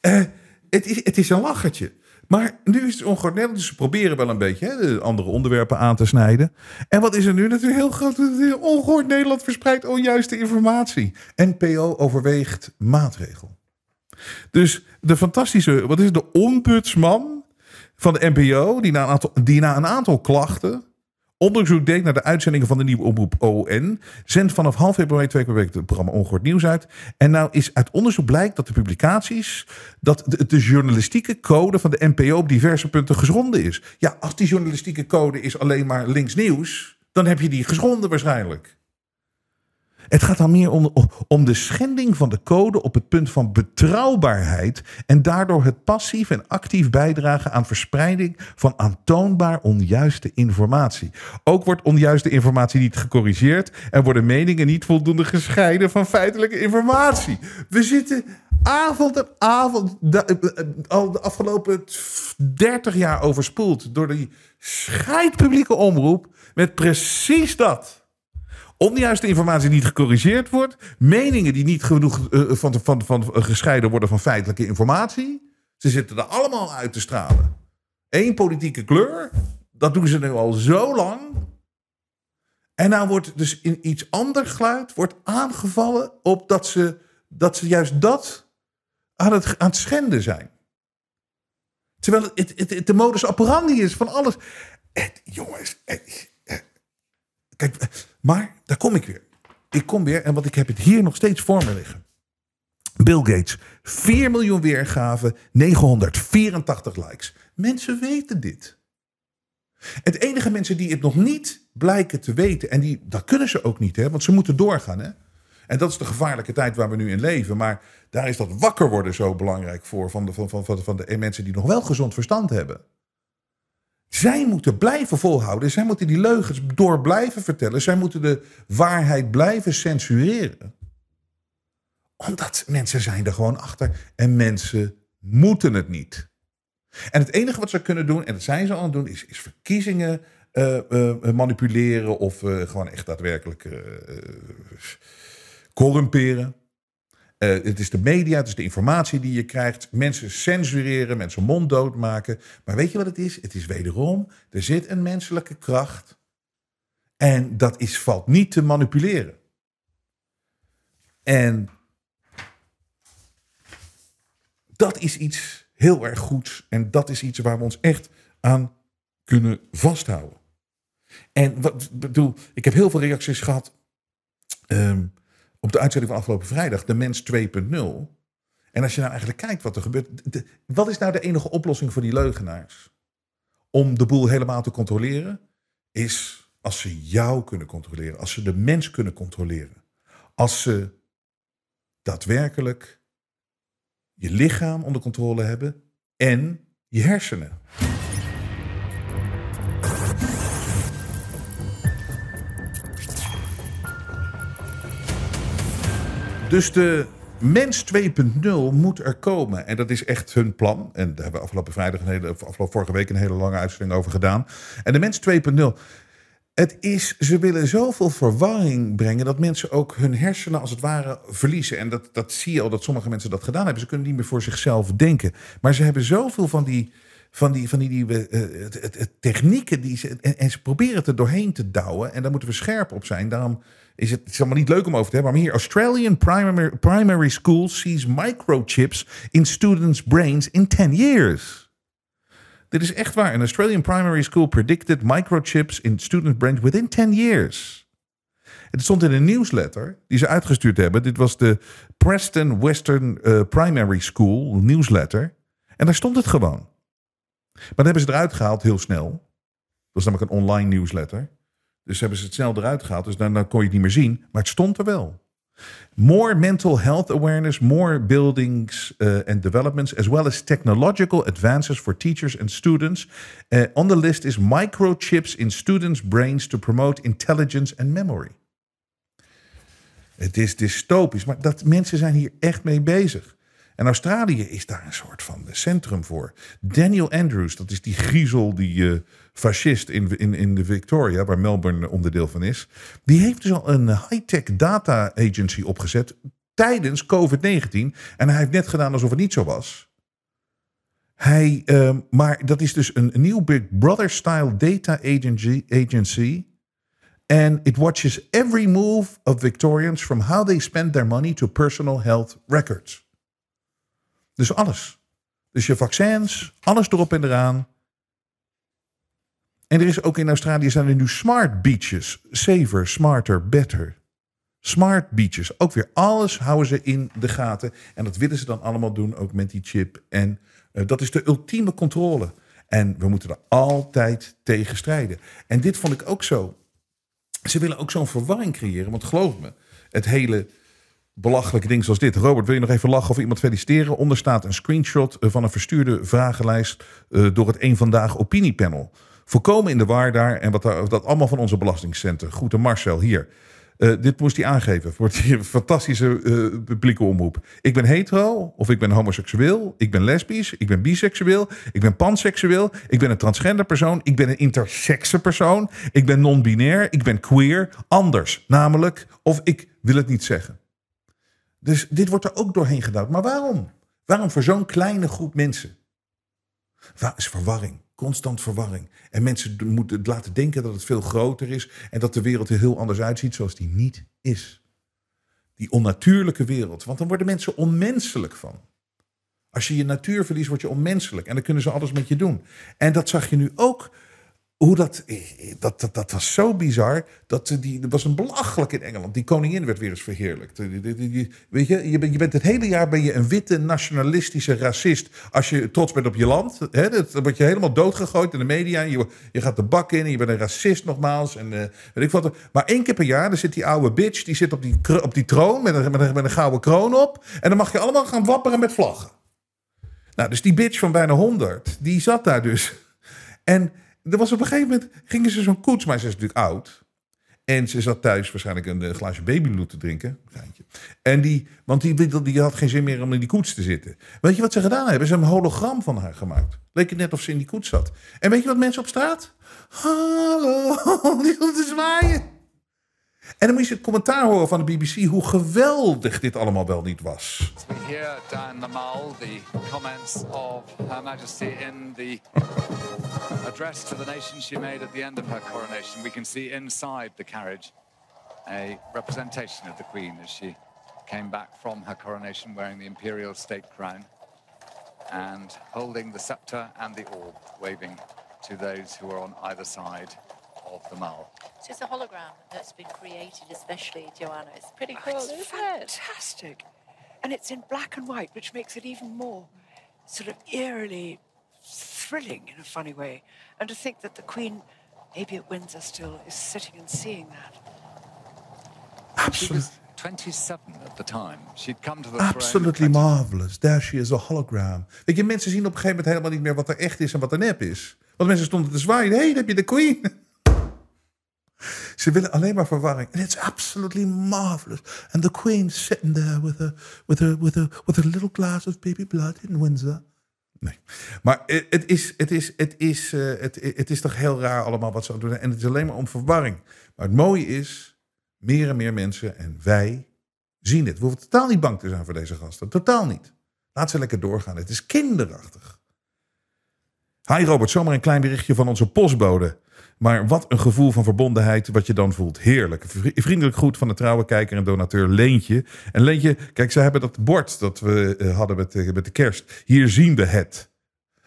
Eh, het, is, het is een lachertje. Maar nu is het ongehoord. Dus ze proberen wel een beetje hè, de andere onderwerpen aan te snijden. En wat is er nu natuurlijk heel groot? Ongehoord Nederland verspreidt onjuiste informatie. NPO overweegt maatregel. Dus de fantastische, wat is het, de ombudsman van de NPO, die na een aantal, die na een aantal klachten onderzoek deed naar de uitzendingen van de nieuwe omroep ON. Zendt vanaf half februari twee keer per week het programma Ongehoord Nieuws uit. En nou is uit onderzoek blijkt dat de publicaties, dat de, de journalistieke code van de NPO op diverse punten geschonden is. Ja, als die journalistieke code is alleen maar links nieuws, dan heb je die geschonden waarschijnlijk. Het gaat dan meer om, de schending van de code op het punt van betrouwbaarheid en daardoor het passief en actief bijdragen aan verspreiding van aantoonbaar onjuiste informatie. Ook wordt onjuiste informatie niet gecorrigeerd en worden meningen niet voldoende gescheiden van feitelijke informatie. We zitten avond en avond, de, eh, al de afgelopen 30 jaar overspoeld door die scheidpublieke omroep met precies dat onjuiste informatie niet gecorrigeerd wordt, meningen die niet genoeg uh, van, van, van, gescheiden worden van feitelijke informatie. Ze zitten er allemaal uit te stralen. Eén politieke kleur, dat doen ze nu al zo lang. En nou wordt dus in iets ander geluid wordt aangevallen op dat ze, dat ze juist dat aan het, aan het schenden zijn. Terwijl het, het, de modus operandi is van alles. Het, jongens, Kijk, maar daar kom ik weer. Ik kom weer, en want ik heb het hier nog steeds voor me liggen. Bill Gates, 4 miljoen weergaven, 984 likes. Mensen weten dit. Het enige mensen die het nog niet blijken te weten, en die, dat kunnen ze ook niet, hè, want ze moeten doorgaan. Hè? En dat is de gevaarlijke tijd waar we nu in leven. Maar daar is dat wakker worden zo belangrijk voor van de, van, van, van de mensen die nog wel gezond verstand hebben. Zij moeten blijven volhouden. Zij moeten die leugens door blijven vertellen. Zij moeten de waarheid blijven censureren. Omdat mensen zijn er gewoon achter. En mensen moeten het niet. En het enige wat ze kunnen doen, en dat zijn ze aan het doen, is, is verkiezingen uh, uh, manipuleren of uh, gewoon echt daadwerkelijk corrumperen. Uh, het is de media, het is de informatie die je krijgt. Mensen censureren, mensen monddood maken. Maar weet je wat het is? Het is wederom, er zit een menselijke kracht. En dat is, valt niet te manipuleren. En dat is iets heel erg goeds. En dat is iets waar we ons echt aan kunnen vasthouden. En wat bedoel, ik heb heel veel reacties gehad. Um, op de uitzending van afgelopen vrijdag, de mens 2.0. En als je nou eigenlijk kijkt wat er gebeurt. wat is nou de enige oplossing voor die leugenaars? Om de boel helemaal te controleren, is als ze jou kunnen controleren. Als ze de mens kunnen controleren. Als ze daadwerkelijk je lichaam onder controle hebben en je hersenen. Dus de mens 2.0 moet er komen. En dat is echt hun plan. En daar hebben we afgelopen vrijdag, een hele, afgelopen vorige week een hele lange uitzending over gedaan. En de mens 2.0. Het is, ze willen zoveel verwarring brengen dat mensen ook hun hersenen als het ware verliezen. En dat, dat zie je al dat sommige mensen dat gedaan hebben. Ze kunnen niet meer voor zichzelf denken. Maar ze hebben zoveel van die, van die, van die, die uh, technieken die ze, en, ze proberen het er doorheen te douwen. En daar moeten we scherp op zijn. Daarom is het, het niet leuk om over te hebben. Maar hier, Australian primary, primary school sees microchips in students' brains in 10 years. Dit is echt waar. Een Australian primary school predicted microchips in students' brains within 10 years. Het stond in een newsletter die ze uitgestuurd hebben. Dit was de Preston Western uh, Primary School newsletter. En daar stond het gewoon. Maar dan hebben ze eruit gehaald heel snel. Dat was namelijk een online newsletter. Dus hebben ze het snel eruit gehaald. Dus dan, kon je het niet meer zien. Maar het stond er wel. More mental health awareness, more buildings uh, and developments, as well as technological advances for teachers and students. Uh, on the list is microchips in students' brains to promote intelligence and memory. Het is dystopisch. Maar dat, mensen zijn hier echt mee bezig. En Australië is daar een soort van centrum voor. Daniel Andrews, dat is die griezel, die uh, fascist in, in, in de Victoria, waar Melbourne onderdeel van is. Die heeft dus al een high-tech data agency opgezet tijdens COVID-19. En hij heeft net gedaan alsof het niet zo was. Hij, uh, maar dat is dus een, een nieuw Big Brother-style data agency. agency And it watches every move of Victorians from how they spend their money to personal health records. Dus alles. Dus je vaccins, alles erop en eraan. En er is ook in Australië zijn er nu smart beaches. Safer, smarter, better. Smart beaches. Ook weer alles houden ze in de gaten. En dat willen ze dan allemaal doen, ook met die chip. En uh, dat is de ultieme controle. En we moeten er altijd tegen strijden. En dit vond ik ook zo. Ze willen ook zo'n verwarring creëren. Want geloof me, het hele belachelijke ding zoals dit. Robert, wil je nog even lachen of iemand feliciteren? Onder staat een screenshot van een verstuurde vragenlijst uh, door het Eén Vandaag opiniepanel. Voorkomen in de waar daar en wat daar, dat allemaal van onze belastingcenten. Groeten Marcel, hier. Dit moest hij aangeven voor die *laughs* fantastische uh, publieke omroep. Ik ben hetero of ik ben homoseksueel. Ik ben lesbisch. Ik ben biseksueel. Ik ben panseksueel. Ik ben een transgender persoon. Ik ben een intersexe persoon. Ik ben non-binair. Ik ben queer. Anders, namelijk. Of ik wil het niet zeggen. Dus dit wordt er ook doorheen gedaan. Maar waarom? Waarom voor zo'n kleine groep mensen? Waar is verwarring? Constant verwarring. En mensen moeten laten denken dat het veel groter is en dat de wereld er heel anders uitziet zoals die niet is. Die onnatuurlijke wereld. Want dan worden mensen onmenselijk van. Als je je natuur verliest, word je onmenselijk. En dan kunnen ze alles met je doen. En dat zag je nu ook hoe dat, dat, dat, dat was zo bizar. Dat die, er was een belachelijk in Engeland. Die koningin werd weer eens verheerlijkt. Weet je, je bent, je bent het hele jaar ben je een witte nationalistische racist. Als je trots bent op je land. Hè, dan word je helemaal doodgegooid in de media. Je, je gaat de bak in en je bent een racist nogmaals. En, uh, weet ik wat. Maar één keer per jaar dan zit die oude bitch. Die zit op die, op die troon met een, met, een, met een gouden kroon op. En dan mag je allemaal gaan wapperen met vlaggen. Nou, dus die bitch van bijna 100. Die zat daar dus. En er was op een gegeven moment, gingen ze zo'n koets, maar ze is natuurlijk oud. En ze zat thuis waarschijnlijk een, een glaasje babybloed te drinken. En die, want die, had geen zin meer om in die koets te zitten. Weet je wat ze gedaan hebben? Ze hebben een hologram van haar gemaakt. Leek het net of ze in die koets zat. En weet je wat mensen op straat? *laughs* Hallo, die te zwaaien. En dan moet je het commentaar horen van de BBC hoe geweldig dit allemaal wel niet was. We hear Diane Lamal the comments of Her Majesty in the address to the nation she made at the end of her coronation. We can see inside the carriage a representation of the Queen as she came back from her coronation wearing the imperial state crown and holding the scepter and the orb, waving to those who are on either side of the mall. So it's a hologram that's been created, especially Joanna. It's pretty cool, Oh, it's isn't it? fantastic. And it's in black and white, which makes it even more sort of eerily thrilling in a funny way. And to think that the Queen, maybe at Windsor still, is sitting and seeing that. She Absolutely, was 27 at the time. She'd come to the absolutely marvelous. There she is, a hologram. Weet je, mensen zien op een gegeven moment helemaal niet meer wat er echt is en wat er nep is. Want mensen stonden te zwaaien. Hé, hey, daar heb je de Queen. *laughs* Ze willen alleen maar verwarring. And it's absolutely marvelous. And the Queen sitting there with a, with a, with a, with a little glass of baby blood in Windsor. Nee. Maar het is, het, is, het, is, eh, het, is toch heel raar allemaal wat ze doen. En het is alleen maar om verwarring. Maar het mooie is, meer en meer mensen en wij zien het. We hoeven totaal niet bang te zijn voor deze gasten. Totaal niet. Laat ze lekker doorgaan. Het is kinderachtig. Hi Robert, zomaar een klein berichtje van onze postbode. Maar wat een gevoel van verbondenheid wat je dan voelt. Heerlijk. Vri- Vriendelijk groet van de trouwe kijker en donateur Leentje. En Leentje, kijk, ze hebben dat bord dat we eh, hadden met, eh, met de kerst. Hier zien we het.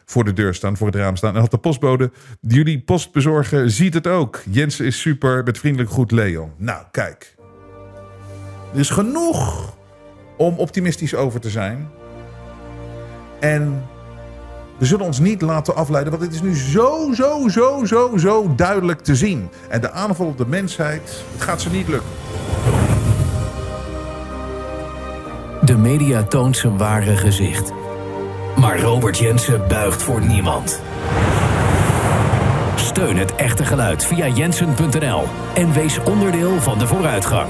Voor de deur staan, voor het raam staan. En had de postbode, jullie postbezorger, ziet het ook. Jens is super, met vriendelijk groet Leon. Nou, kijk. Er is genoeg om optimistisch over te zijn. En we zullen ons niet laten afleiden, want het is nu zo, zo, zo, zo, zo duidelijk te zien. En de aanval op de mensheid, het gaat ze niet lukken. De media toont zijn ware gezicht. Maar Robert Jensen buigt voor niemand. Steun het echte geluid via jensen.nl en wees onderdeel van de vooruitgang.